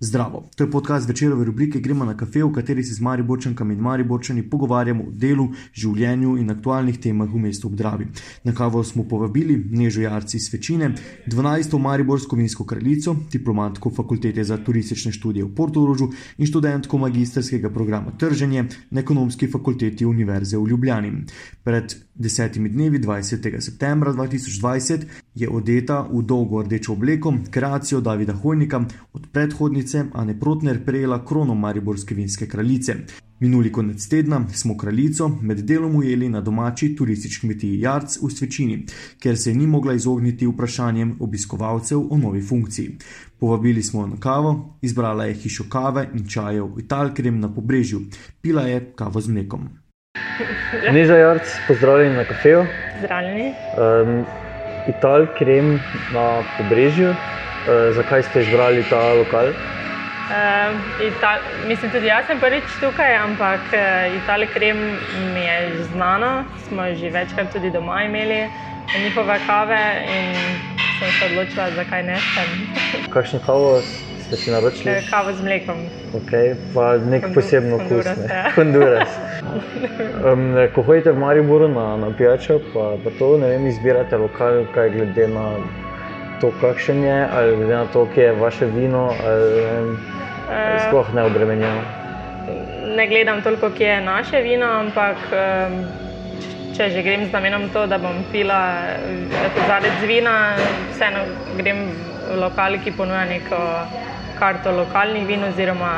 Zdravo, to je podcast večerove rubrike Gremo na kafe, v kateri se z Mariborčankami in Mariborčani pogovarjamo o delu, življenju in aktualnih temah v mestu Obdravi. Na kavo smo povabili Nežo Jarci iz Večine, 12. Mariborsko vinsko kraljico, diplomatko fakultete za turistične študije v Portugalsku in študentko magistrskega programa Trženje na ekonomski fakulteti Univerze v Ljubljani. Pred desetimi dnevi, 20. septembra 2020, je odeta v dolgo rdečo obleko, kreacijo Davida Hojnika od predhodnice Ane Protner prejela krono Mariborske vinske kraljice. Minuli konec tedna smo kraljico med delom ujeli na domači turistični kmetiji Jarc v Svečini, ker se ni mogla izogniti vprašanjem obiskovalcev o novi funkciji. Povabili smo jo na kavo, izbrala je hišo kave in čajev v Italkrem na pobrežju, pila je kavo z mlekom. Neža Jarc, pozdravljeni na kafeju. Zdravljeni. Um, Ital krem na pobrežju. Uh, zakaj ste izbrali ta lokal? Uh, Ital, mislim, tudi jaz sem prvič tukaj, ampak uh, Italija krem mi je že znano. Smo že večkrat tudi doma imeli njihove kave in sem se odločila, zakaj ne. Kakšno kavo ste si naročili? Eh, Kavo z mlekom. Okay, pa nek Hondu- poseben okus. Ja. Honduras. Um, ko hodite v Mariboru na, na pijačo, pa, pa to ne vem, izbirate lokal, kaj glede na to, kakšen je, ali glede na to, kje je vaše vino, ali vem, Eh, sploh ne obremenjeno. ne gledam toliko, kje je naše vino, ampak če že grem z namenom to, da bom pila kozarec vina, vseeno grem v lokal, ki ponuja neko karto lokalnih vin oziroma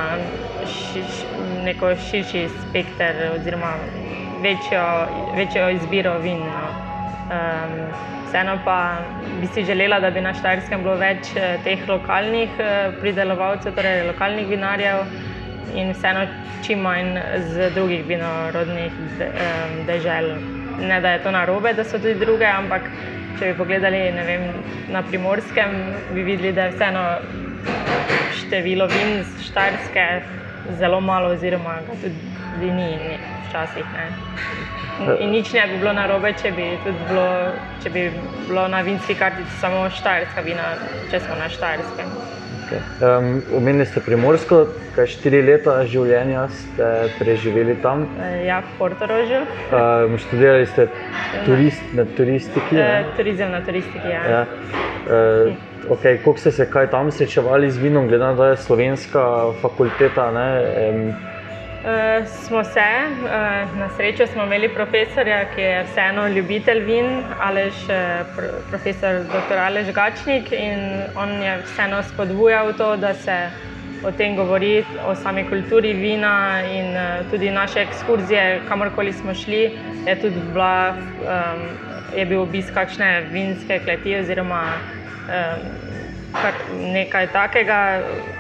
ši, neko širši spekter oziroma večjo, večjo izbiro vin. No. Um, vseeno pa bi si želela, da bi na Štajerskem bilo več eh, teh lokalnih eh, pridelovalcev, torej lokalnih vinarjev in vseeno čim manj z drugih vinorodnih de, dežel. Ne da je to narobe, da so tudi druge, ampak če bi pogledali vem, na primorskem, bi videli, da je vseeno število vin z Štajerske zelo malo, oziroma ga tudi ni ni včasih. Ne. In, nič ne bi bilo narobe, če bi, bilo, če bi bilo na vinski kartici samo Štajerska vina, če smo na Štajerskem. Okay. Um, omenili ste Primorsko, kaj štiri leta življenja ste preživeli tam. Eh, Ja, v Portorožju. Um, študirali ste turist, na turistiki. Ne? Turizem na turistiki. Ja. Ja. Uh, okay, Kako ste se kaj tam srečevali z vinom, glede na to, da je slovenska fakulteta? Ne, um, Uh, smo se, uh, na srečo smo imeli profesorja, ki je vseeno ljubitelj vin, Alež, uh, pr profesor dr. Alež Gačnik in on je vseeno spodbujal to, da se o tem govori, o sami kulturi vina in uh, tudi naše ekskurzije, kamorkoli smo šli, je tudi bila, um, je bil obisk kakšne vinske kleti oziroma um, kar nekaj takega.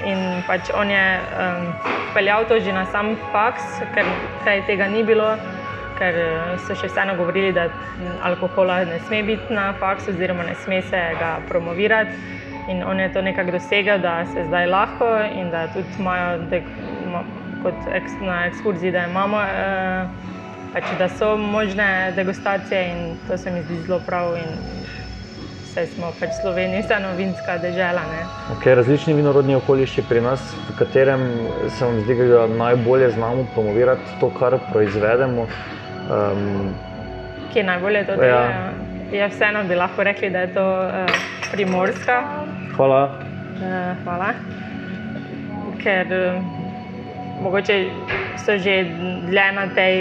In pač on je um, peljal to že na sam faks, ker prej tega ni bilo, ker eh, so še vseeno govorili, da alkohola ne sme biti na faksu, oziroma ne sme se ga promovirati. In on je to nekako dosegel, da se zdaj lahko in da tudi imajo ma, kot eks, na ekskurziji, da imamo. Uh, Pač, da so možne degustacije in to se mi zdi zelo prav. in Saj smo pač Slovenija, vseeno vinska dežela. Ne? okay, različni vinorodni okoliši pri nas, v katerem se vam zdi, da najbolje znamo promovirati to, kar proizvedemo. Um, Kje najbolje to Ja. delajo? Ja, vseeno bi lahko rekli, da je to uh, primorska. hvala. Uh, hvala. Ker uh, mogoče so že dlje na tej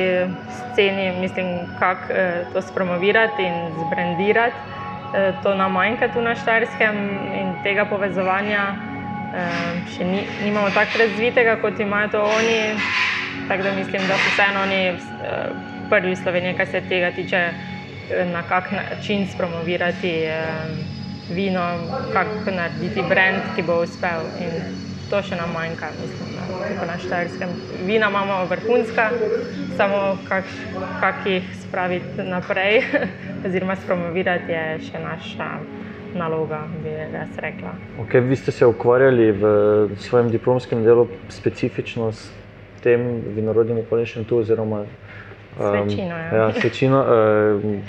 sceni, mislim, kako uh, to spromovirati in zbrandirati. Uh, to nam manjka tu na Štajerskem in tega povezovanja uh, še ni, nimamo tako razvitega, kot imajo to oni. Tako da mislim, da so vseeno oni uh, prvi v Sloveniji, kar se tega tiče, eh, na kak način spromovirati vino, kako narediti brand, ki bo uspel. In to še nam manjka, mislim, na, tukaj na Štajerskem. Vina imamo vrhunska, samo kak, kak jih spraviti naprej, oziroma spromovirati je še naša naloga, bi jaz rekla. Okay, vi ste se ukvarjali v svojem diplomskem delu specifično s tem vinorodnim okolišem tu, oziroma S večino, ja. ja, s večino. Um,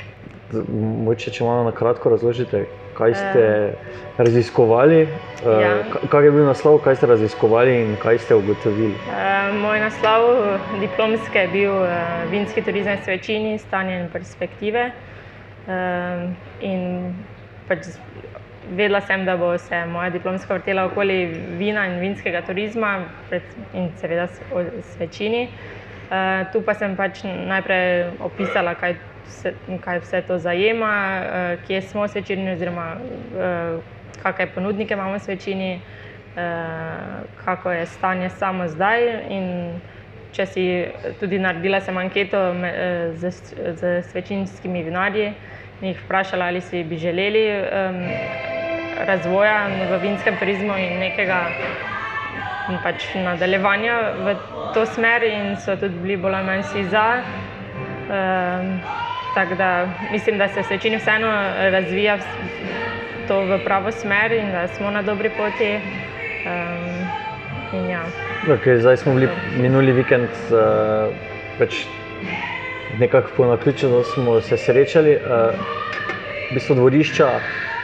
Moče, če malo na kratko razložite, kaj ste uh, raziskovali, uh, ja. kaj je bil naslov, kaj ste raziskovali in kaj ste ugotovili. Uh, moj naslov diplomske je bil uh, Vinski turizem s večini, stanje in perspektive. Uh, in pač vedela sem, da bo se moja diplomska vrtela okoli vina in vinskega turizma, pred, in seveda s večini. Uh, tu pa sem pač najprej opisala, kaj, se, kaj vse to zajema, uh, kje smo v večini, oziroma uh, kakšne ponudnike imamo v večini, uh, kako je stanje samo zdaj. Če si tudi naredila sem anketo z, z svečinskimi vinarji in jih vprašala, ali si bi želeli um, razvoja v vinskem turizmu in nekega pač nadaljevanja v to smer, in so tudi bili bolj ali manj vsi za. Um, tako da mislim, da se večini vseeno razvija to v pravo smer in da smo na dobri poti. Um, ja. okay, zdaj smo bili minuli vikend. Uh, pač Nekako po naključju smo se srečali, uh, v bistvu dvorišča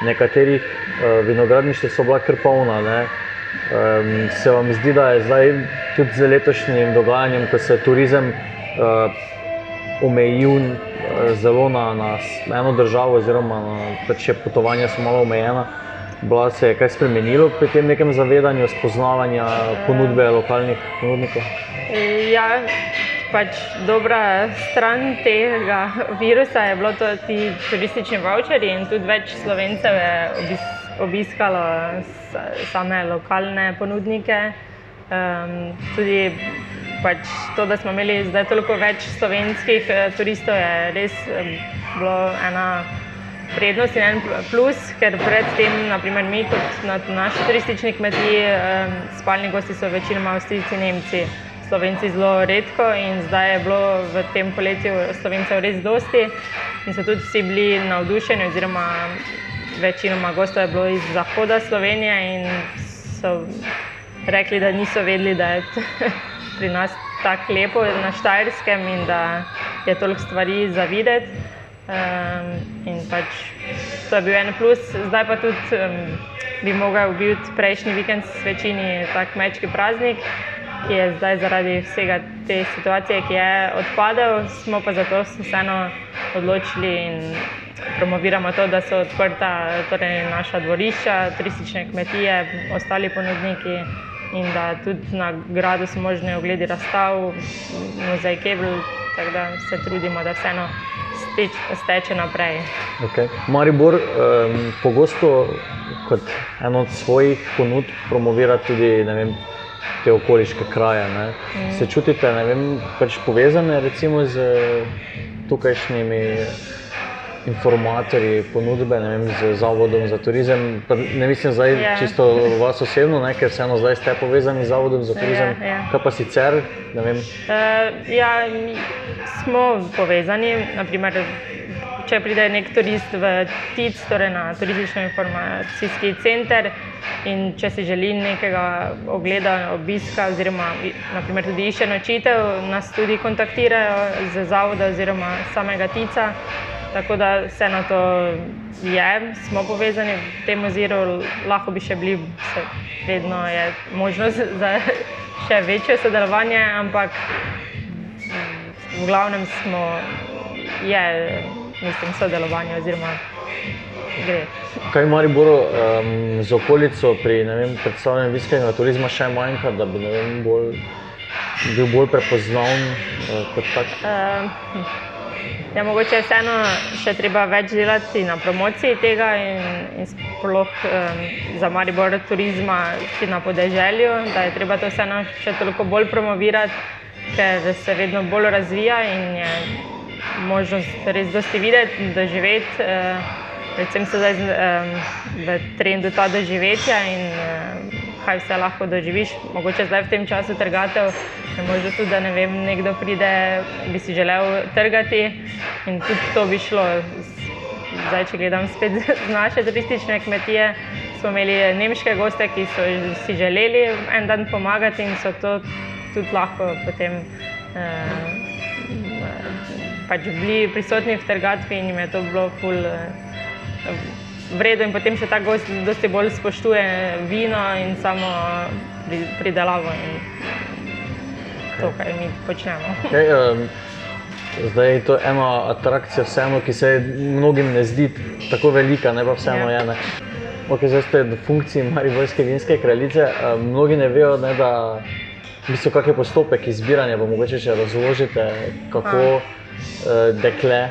nekaterih uh, vinogradništev so bila kar polna. Uh, Um, se vam zdi, da je zdaj tudi z letošnjim dogajanjem, ko se je turizem uh, omejil zelo na, na eno državo, oziroma da če potovanja so malo omejena, bila se je kaj spremenilo pri tem nekem zavedanju, spoznavanja ponudbe lokalnih ponudnikov? Ja, pač dobra stran tega virusa je bilo to ti turistični voucheri in tudi več slovencev je obiskalo obiskalo same lokalne ponudnike. Um, tudi pač to, da smo imeli zdaj toliko več slovenskih uh, turistov, je res um, bilo ena prednost in en plus, ker predtem, naprimer, mi kot na naši turistični kmetiji, um, spalni gosti so večinoma Avstrijci, Nemci. Slovenci zelo redko in zdaj je bilo v tem poletju Slovencev res dosti in so tudi vsi bili navdušeni oziroma večinoma gostov je bilo iz zahoda Slovenije in so rekli, da niso vedeli, da je pri nas tako lepo na Štajerskem in da je toliko stvari za videti. Um, in pač to je bil en plus, zdaj pa tudi um, bi mogel biti prejšnji vikend s večini tak mečki praznik, ki je zdaj zaradi vsega te situacije, ki je odpadel, smo pa zato vseeno odločili in promoviramo to, da so odprta torej naša dvorišča, turistične kmetije, ostali ponudniki in da tudi na gradu so možne ogledi razstav, muzej Kebl, tako da se trudimo, da vseeno steč, steče naprej. Okay. Maribor um, pogosto kot eno od svojih ponudb promovira tudi vem, te okoliške kraje. Mm. Se čutite vem, pač povezane recimo z tukajšnjimi informatorji ponudbe vem, z Zavodom za turizem. Pa ne mislim zdaj yeah. Ja. čisto vas osebno, ne, ker vseeno zdaj ste povezani z Zavodom za turizem. Yeah, yeah. Kaj pa sicer? Uh, ja, smo povezani. Naprimer, če pride nek turist v TIC, torej na turistično-informacijski center. In če si želi nekega ogleda, obiska, oziroma naprimer, tudi išče nočitev, nas tudi kontaktirajo z zavoda oziroma samega TICA. Tako da vse na to je, smo povezani v tem oziru, lahko bi še bili, vedno je možnost za še večje sodelovanje, ampak v glavnem smo, je, mislim, sodelovanje oziroma gre. Kaj ima Riboro um, z okolico pri predstavljanju viskega turizma še manjka, da bi vem, bolj, bil bolj prepoznaven uh, kot tak? Uh, Ja, mogoče vseeno še treba več delati na promociji tega in, in sploh um, za Maribor turizma, ki na podeželju, da je treba to vseeno še toliko bolj promovirati, ker se vedno bolj razvija in je možnost res dosti videti, doživeti. Uh, predvsem se zdaj um, v trendu ta doživetja in um, kaj vse lahko doživiš. Mogoče zdaj v tem času trgatev, možno tudi, da ne vem, nekdo pride, bi si želel trgati in tudi to bi šlo. Zdaj, če gledam spet z naše turistične kmetije, smo imeli nemške goste, ki so si želeli en dan pomagati in so to tudi lahko potem. Uh, pač bili prisotni v trgatvi in jim je to bilo ful. Vredo in potem še tako dosti bolj spoštuje vino in samo pridelavo in to, kar mi počnemo. Okay, um, zdaj je to ena atrakcija, vseeno, ki se mnogim ne zdi tako velika, ne pa vseeno ja. je. Okay, zdaj ste v funkciji Mariborske vinske kraljice. Um, mnogi ne vejo, ne, da so kakšne postopek izbiranja, pa mogoče še razložite, kako uh, dekle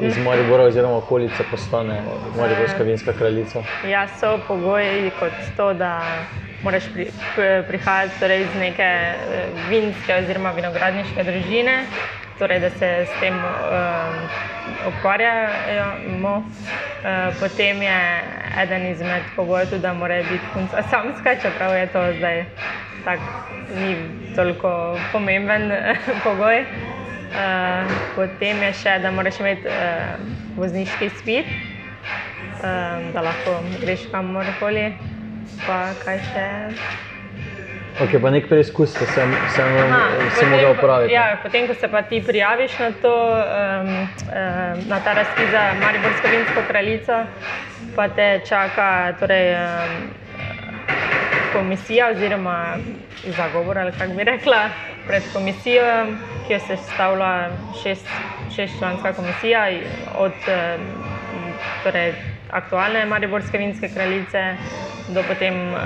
iz Maribora oziroma okolice postane Mariborska vinska kraljica? Ja, so pogoji kot to, da moraš pri, prihajati torej iz neke eh, vinske oziroma vinogradniške družine, torej da se s tem um, ukvarjamo. Uh, potem je eden izmed pogojev tudi, da mora biti punca samska, čeprav je to zdaj tak, ni toliko pomemben pogoj. Uh, potem je še, da moraš imeti uh, vozniški spit, uh, da lahko greš kamorkoli. Pa kaj še? Ok, pa nek preizkus, da se lahko ga upravi. Ja, potem, ko se pa ti prijaviš na, to, um, um, na ta razpis za Mariborsko vinsko kraljico, pa te čaka torej, um, komisija oziroma zagovor, ali kako bi rekla, pred komisijo, ki jo se stavlja šest, šestčlanska komisija od torej, aktualne Mariborske vinske kraljice do potem um,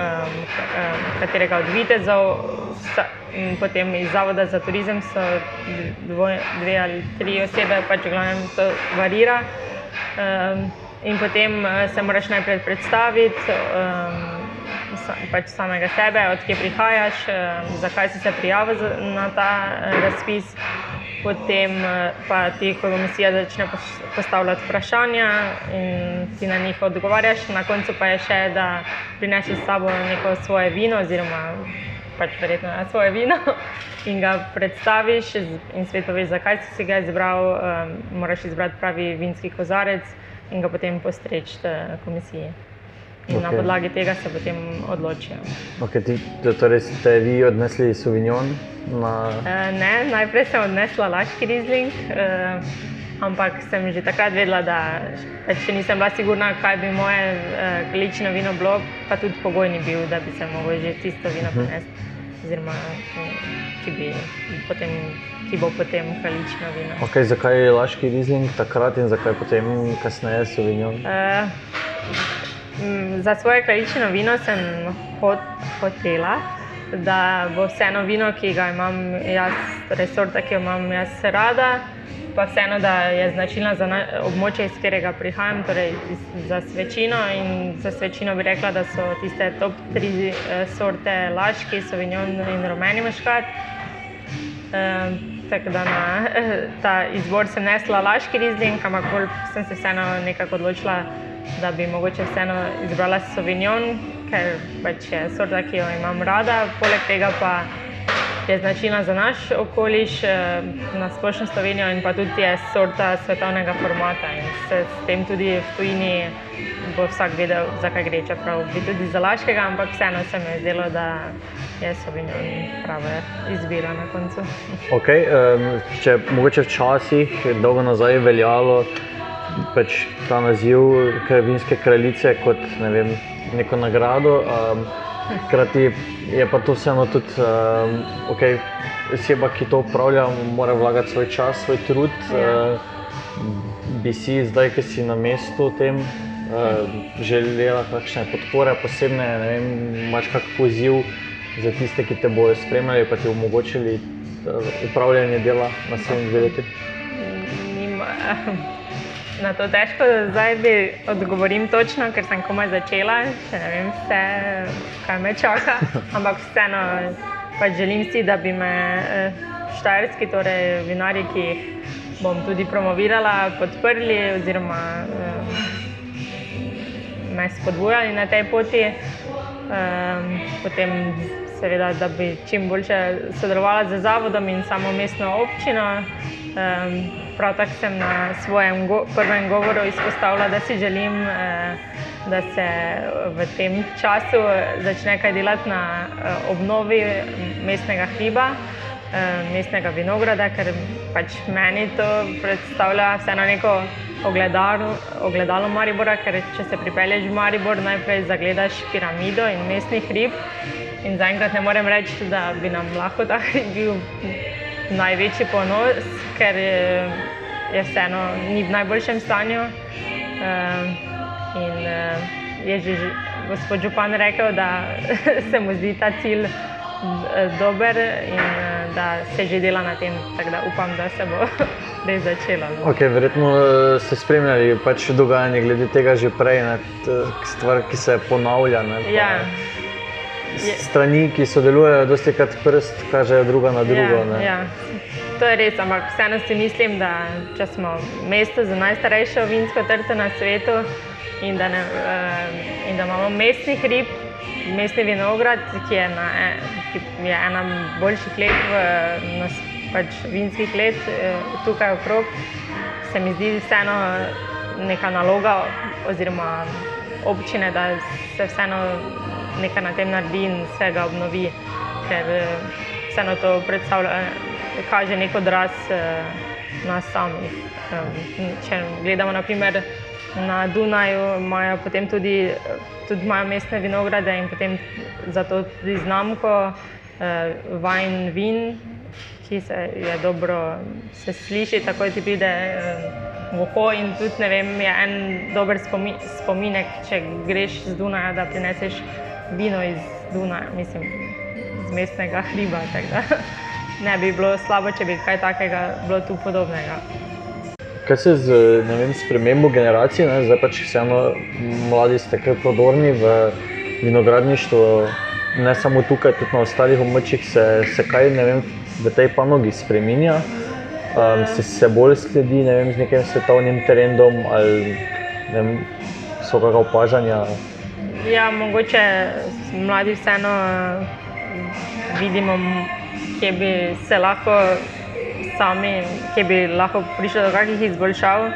katerega od vitezov, potem iz Zavoda za turizem so dvoj, dve ali tri osebe, pač glavnem to varira. Um, in potem se moraš najprej predstaviti. Um, pač samega sebe, odkje prihajaš, eh, zakaj si se prijavil na ta eh, razpis. Potem eh, pa ti komisija začne postavljati vprašanja in ti na njih odgovarjaš. Na koncu pa je še, da prineseš s sabo neko svoje vino, oziroma pač verjetno na svoje vino in ga predstaviš in svet poveš, zakaj si, si ga izbral. Moraš izbrati pravi vinski kozarec in ga potem postreči komisiji in okay. na podlagi tega se potem odločijo. Okay, ti, torej ste vi odnesli Sauvignon? Na... Uh, ne, najprej sem odnesla Laški Rizling. Uh, Ampak sem že takrat vedela, da če nisem bila sigurna, kaj bi moje uh, količino vino bilo, pa tudi pogoj ni bil, da bi se lahko že tisto vino mhm. prinesla. Oziroma, ki, bi potem, ki bo potem količina vina. Okay, zakaj je Laški Rizling takrat in zakaj potem kasneje Sauvignon? Uh, Mm, za svoje kraljično vino sem hot, hotela, da bo vseeno vino, ki ga imam jaz, torej sorta, ki jo imam jaz rada, pa vseeno, da je značilna za območje, iz katerega prihajam, torej za svečino. In za svečino bi rekla, da so tiste top tri eh, sorte laški, sovinjon in rumeni maškat. Um, tako da na ta izbor sem nesla laški rizling, ampak sem se vseeno nekako odločila da bi mogoče vseeno izbrala Sauvignon, ker pač je sorta, ki jo imam rada. Poleg tega pa je značilna za naš okoliš, eh, na splošno Slovenijo in pa tudi je sorta svetovnega formata. In se s tem tudi v tujini bo vsak vedel, zakaj gre. Čeprav bi tudi za laškega, ampak vseeno se mi je zdelo, da je Sauvignon prava izbira na koncu. Okay, um, če mogoče včasih, dolgo nazaj, veljalo pač ta naziv Kravinske kraljice kot ne vem, neko nagrado. Um, hkrati je pa to vseeno tudi um, okay, oseba, ki to upravlja, mora vlagati svoj čas, svoj trud. Ja. Uh, bi si zdaj, ki si na mestu tem, uh, želela kakšne podpore, posebne, ne vem, imaš kak poziv za tiste, ki te bodo spremljali, pa ti omogočili uh, upravljanje dela na svojim dve leti? Na to težko zdaj bi odgovorim točno, ker sem komaj začela, še ne vem vse, kaj me čaka. Ampak vseeno pač želim si, da bi me eh, štajerski, torej vinari, ki jih bom tudi promovirala, podprli oziroma eh, me spodbujali na tej poti. Eh, potem seveda, da bi čim boljše sodelovala z zavodom in samo mestno občino. Prav tako sem na svojem go prvem govoru izpostavila, da si želim, eh, da se v tem času začne kaj delati na eh, obnovi mestnega hriba. mestnega vinograda, ker pač meni to predstavlja vseeno neko ogledalo, ogledalo Maribora, ker če se pripelješ v Maribor, najprej zagledaš piramido in mestni hrib. In zaenkrat ne morem reči, da bi nam lahko ta hrib bil največji ponos, ker je, je vseeno ni v najboljšem stanju. Um, in uh, je že gospod Župan rekel, da se mu zdi ta cilj dober in uh, da se že dela na tem. Tako da upam, da se bo res začelo. No. Okay, verjetno eh, ste spremljali pač dogajanje glede tega že prej, ne, stvar, ki se ponavlja. Ne, ja. Strani, ki sodelujejo, dosti krat prst kažejo druga na drugo. Ja, ja. To je res, ampak vseeno si mislim, da če smo mesto za najstarejšo vinsko trto na svetu in da, ne, uh, in da imamo mestni hrib, mestni vinograd, ki je, na, ki je ena boljših let v nas pač vinskih let eh, tukaj okrog, se mi zdi vseeno neka naloga oziroma občine, da se vseeno nekaj na tem naredi in se ga obnovi, ker eh, vseeno to predstavlja, kaže nek odraz eh, nas samih. Če gledamo naprimer na Dunaju, imajo potem tudi, tudi imajo mestne vinograde in potem zato tudi znamko Vine Vin, ki se je dobro se sliši, tako ti pride oko. In tudi vem, je en dober spomi, spominek, če greš z Dunaja, da prineseš vino iz Dunaja, mislim, iz mestnega hriba. Ne bi bilo slabo, če bi kaj takega bilo tu podobnega. Kaj se z vem, spremembo generacije, ne? zdaj pač vseeno mladi ste kar prodorni v vinogradništvu, ne samo tukaj, tudi na ostalih območjih, se, se kaj ne vem, v tej panogi spremenja, um, se, se bolj sledi vem, z nekim svetovnim trendom ali vem, so kakšna opažanja. Ja, mogoče mladi vseeno vidimo, kje bi se lahko sami, kje bi lahko prišli do kakšnih izboljšav. Um,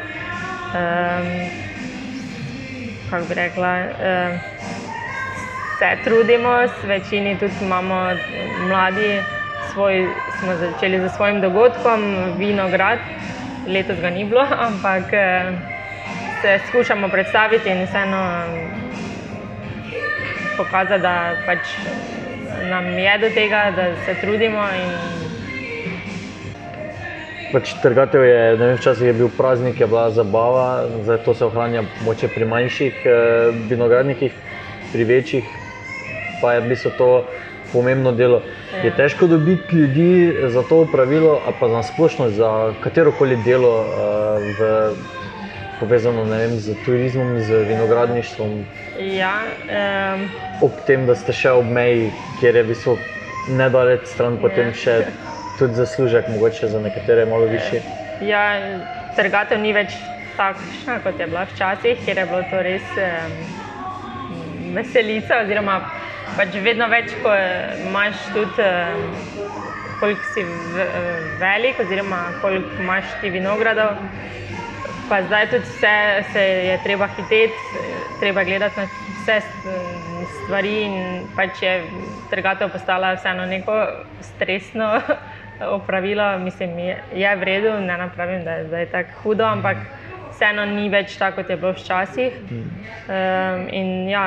kako bi rekla, um, se trudimo, s večini tudi imamo mladi svoj, smo začeli z svojim dogodkom, Vinograd, letos ga ni bilo, ampak eh, se skušamo predstaviti in vseeno pokazati, da pač nam je do tega, da se trudimo. Pač trgatev je, ne vem, včasih je bil praznik, je bila zabava, zdaj to se ohranja moče pri manjših eh, vinogradnikih, pri večjih pa je v bistvu to pomembno delo. Ja. Je težko dobiti ljudi za to upravilo, pa za splošno za katero koli delo, uh, v, povezano vem, z turizmom, z vinogradništvom. Ja, um, ob tem, da ste še ob meji, kjer je visok, nedalec stran, potem ja. še tudi zaslužek, mogoče za nekatere malo više. Ja, trgatev ni več takšna, kot je bila včasih, ker je bilo to res um, veselica. Oziroma, pač vedno več, ko imaš tudi, eh, koliko si velik, oziroma koliko imaš ti vinogradov. Pa zdaj tudi vse se je treba hiteti, treba gledati na vse stvari. Pač je trgatev postala vseeno neko stresno opravilo. Mislim, je, je v redu, ne napravim, da je zdaj tako hudo, ampak vseeno ni več tako, kot je bilo včasih. Um, in ja,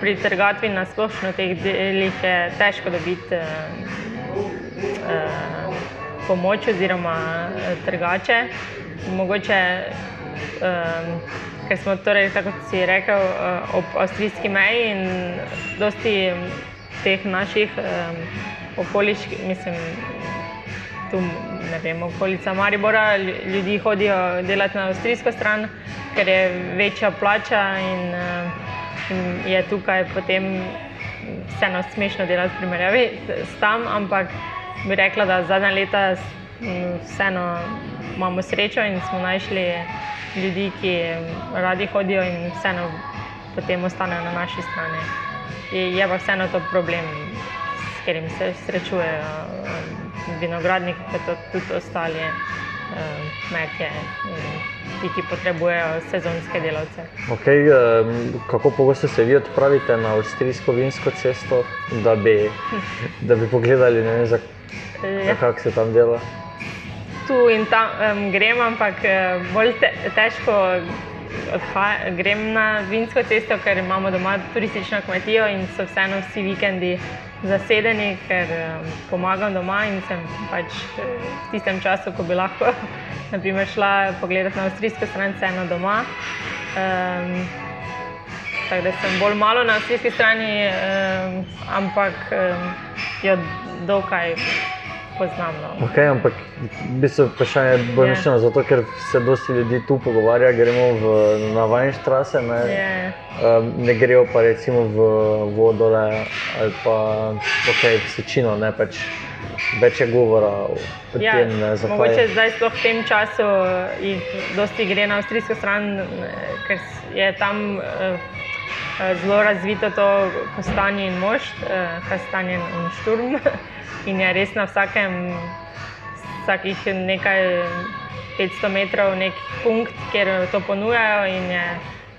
pri trgatvi na splošno teh delih je težko dobiti uh, uh, pomoč oziroma trgače. Mogoče, um, ker smo torej, tako kot si rekel, uh, ob avstrijski meji in dosti teh naših um, okoliških, mislim, tu ne vem, okolica Maribora, ljudi hodijo delati na avstrijsko stran, ker je večja plača in, uh, in je tukaj potem vseeno smešno delati v primerjavi s tam, ampak bi rekla, da zadnja leta vseeno imamo srečo in smo našli ljudi, ki radi hodijo in vseeno potem ostanejo na naši strani. Je pa vseeno to problem, s katerim se srečujejo vinogradniki, kot tudi ostali eh, kmetje, ti, ki potrebujejo sezonske delavce. Okay, kako pogosto se vi odpravite na avstrijsko vinsko cesto, da bi, da bi pogledali? Ne, za... Ja. Kako se tam dela? Tu in tam um, grem, ampak eh, bolj te, težko odha- grem na vinsko cesto, ker imamo doma turistično kmetijo in so vseeno vsi vikendi zasedeni, ker um, pomagam doma in sem pač eh, v tistem času, ko bi lahko naprimer, šla pogledat na avstrijsko stran, vseeno doma. Um, Tako da sem bolj malo na avstrijski strani, um, ampak um, jo dokaj poznam. No. Okay, ampak v bistvu vprašanje je bolj Ja. mišljeno zato, ker se dosti ljudi tu pogovarja, gremo v, na Weinstraße, ne, Je, um, ne grejo pa recimo v vodole ali pa okay, v sečino, ne pač več je govora o ja, tem, ne, zakaj. mogoče zdaj sploh v tem času jih dosti gre na avstrijsko stran, eh, ker je tam eh, eh, zelo razvito to kostanje in mošt, eh, kastanje in šturm. In je res na vsakem, vsakih nekaj 500 metrov nek punkt, kjer to ponujajo in je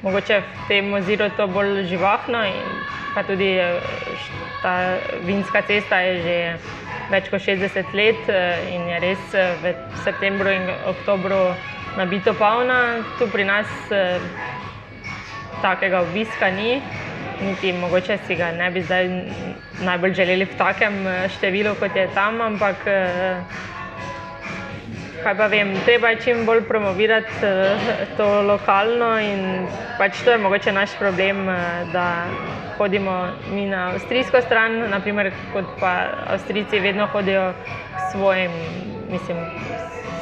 mogoče v tem oziru to bolj živahno. Pa tudi eh, ta vinska cesta je že več kot 60 let eh, in je res eh, v septembru in oktobru nabito polna. Tu pri nas takega obiska ni, niti mogoče si ga ne bi zdaj najbolj želeli v takem eh, številu, kot je tam, ampak eh, kaj pa vem, treba je čim bolj promovirati eh, to lokalno in pač to je mogoče naš problem, da hodimo mi na avstrijsko stran, naprimer, kot pa Avstrijci vedno hodijo k svojim, mislim,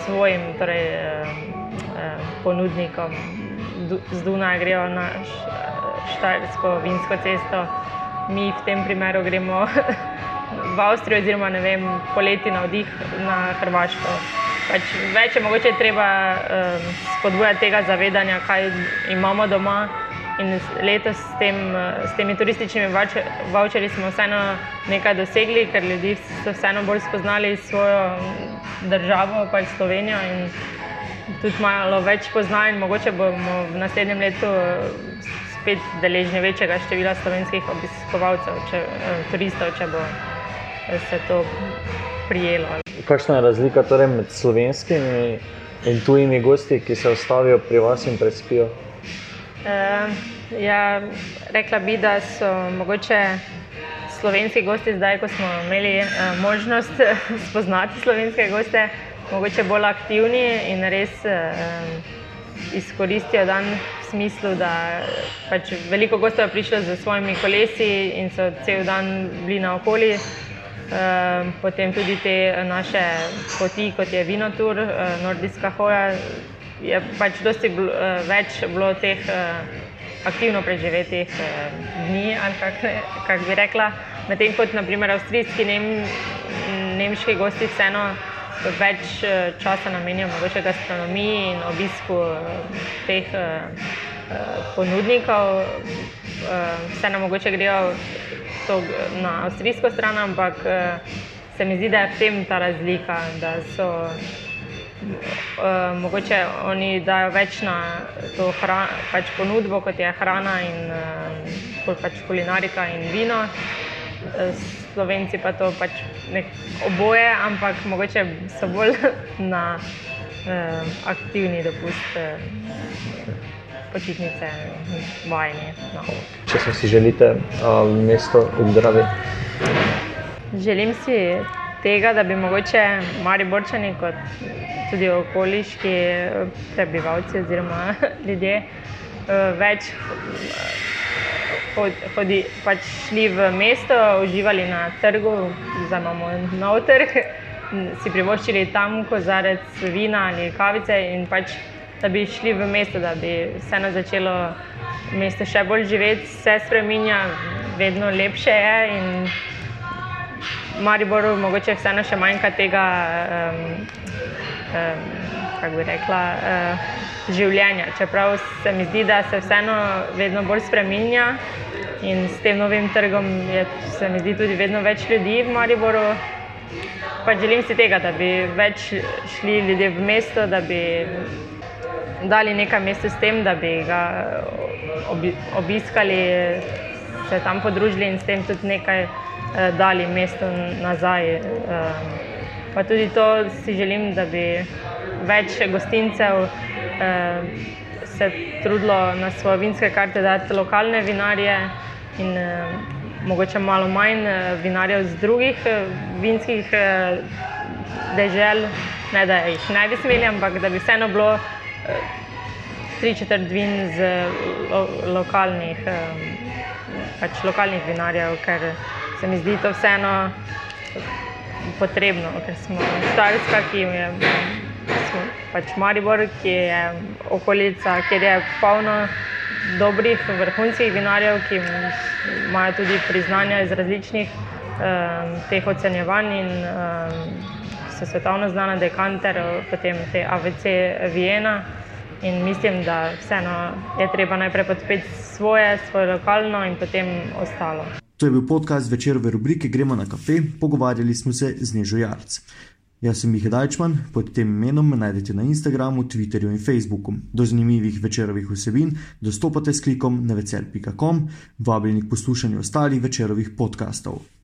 svojim torej, eh, ponudnikom. Z Dunaja grejo na Š- Štajersko vinsko cesto, mi v tem primeru gremo v Avstrijo, oziroma ne vem, poleti na vdih na Hrvaško. Pač več je mogoče treba um, spodbujati tega zavedanja, kaj imamo doma. In letos s, tem, eh, s temi turističnimi voucher- voucherji smo vseeno nekaj dosegli, ker ljudi so vseeno bolj spoznali svojo državo, pač Slovenijo. In tudi malo več poznajo in mogoče bomo v naslednjem letu eh, spet deležni večjega števila slovenskih obiskovalcev, če, eh, turistov, če bo eh, se to prijelo. Kakšna je razlika torej med slovenskimi in tujimi gosti, ki se ustavijo pri vas in prespijo? Uh, ja, rekla bi, da so mogoče slovenski gosti, zdaj ko smo imeli uh, možnost spoznati slovenske goste, mogoče bolj aktivni in res uh, izkoristijo dan v smislu, da pač veliko gostov je prišlo z svojimi kolesi in so cel dan bili naokoli. Uh, potem tudi te naše poti, kot je Vinotur, uh, Nordijska hoja, je pač dosti bl, uh, več bilo teh uh, aktivno preživetih uh, dni, ali kako kak bi rekla. Medtem kot naprimer avstrijski, nem, nemški gosti vseeno več uh, časa namenijo mogoče gastronomiji in obisku uh, teh uh, ponudnikov. Vseeno mogoče grejo to na avstrijsko stran, ampak se mi zdi, da je v tem ta razlika, da so Uh, mogoče oni dajo več na to pač ponudbo, kot je hrana in uh, pač kulinarika in vino. Eh, Slovenci pa to pač oboje, ampak mogoče so bolj na uh, aktivni dopust, uh, počitnice, vajni. No. Če se si želite uh, mesto obdravi. Želim si tega, da bi mogoče Mariborčani, kot tudi okoliški eh, prebivalci oziroma ljudje, eh, več hodi, pač šli v mesto, uživali na trgu, zdaj imamo nov trg, si privoščili tam kozarec vina ali kavice in pač da bi šli v mesto, da bi vseeno začelo mesto še bolj živeti, se spreminja, vedno lepše je Mariboru mogoče vseeno še manjka tega, um, um, kako bi rekla, uh, življenja. Čeprav se mi zdi, da se vseeno vedno bolj spreminja in s tem novim trgom je se mi zdi tudi vedno več ljudi v Mariboru. Pa želim si tega, da bi več šli ljudje v mesto, da bi dali nekaj mestu s tem, da bi ga obi, obiskali, se tam podružili in s tem tudi nekaj eh, dali mestu nazaj. Eh, pa tudi to si želim, da bi več gostincev eh, se trudilo na svoje vinske karte dati lokalne vinarje in eh, mogoče malo manj eh, vinarjev z drugih eh, vinskih eh, dežel, ne da jih ne bi smeli, ampak da bi vseeno bilo eh, tri četrt vin z lo, lokalnih, eh, pač lokalnih vinarjev, ker se mi zdi to vseeno potrebno, ker smo Štajerska, ki je pač Maribor, ki je okolica, kjer je polno dobrih, vrhunskih vinarjev, ki imajo tudi priznanja iz različnih um, teh ocenjevanj in um, so svetovno znana dekanter, potem te AVC Viena. In mislim, da vseeno je treba najprej podpreti svoje, svoje lokalno in potem ostalo. To je bil podcast večerove rubrike Gremo na kafe, pogovarjali smo se z Nežo Jarc. Jaz sem Miha Dajčman, pod tem imenom me najdete na Instagramu, Twitterju in Facebooku. Do zanimivih večerovih vsebin dostopate s klikom na večer.com, vabljeni k poslušanju ostalih večerovih podkastov.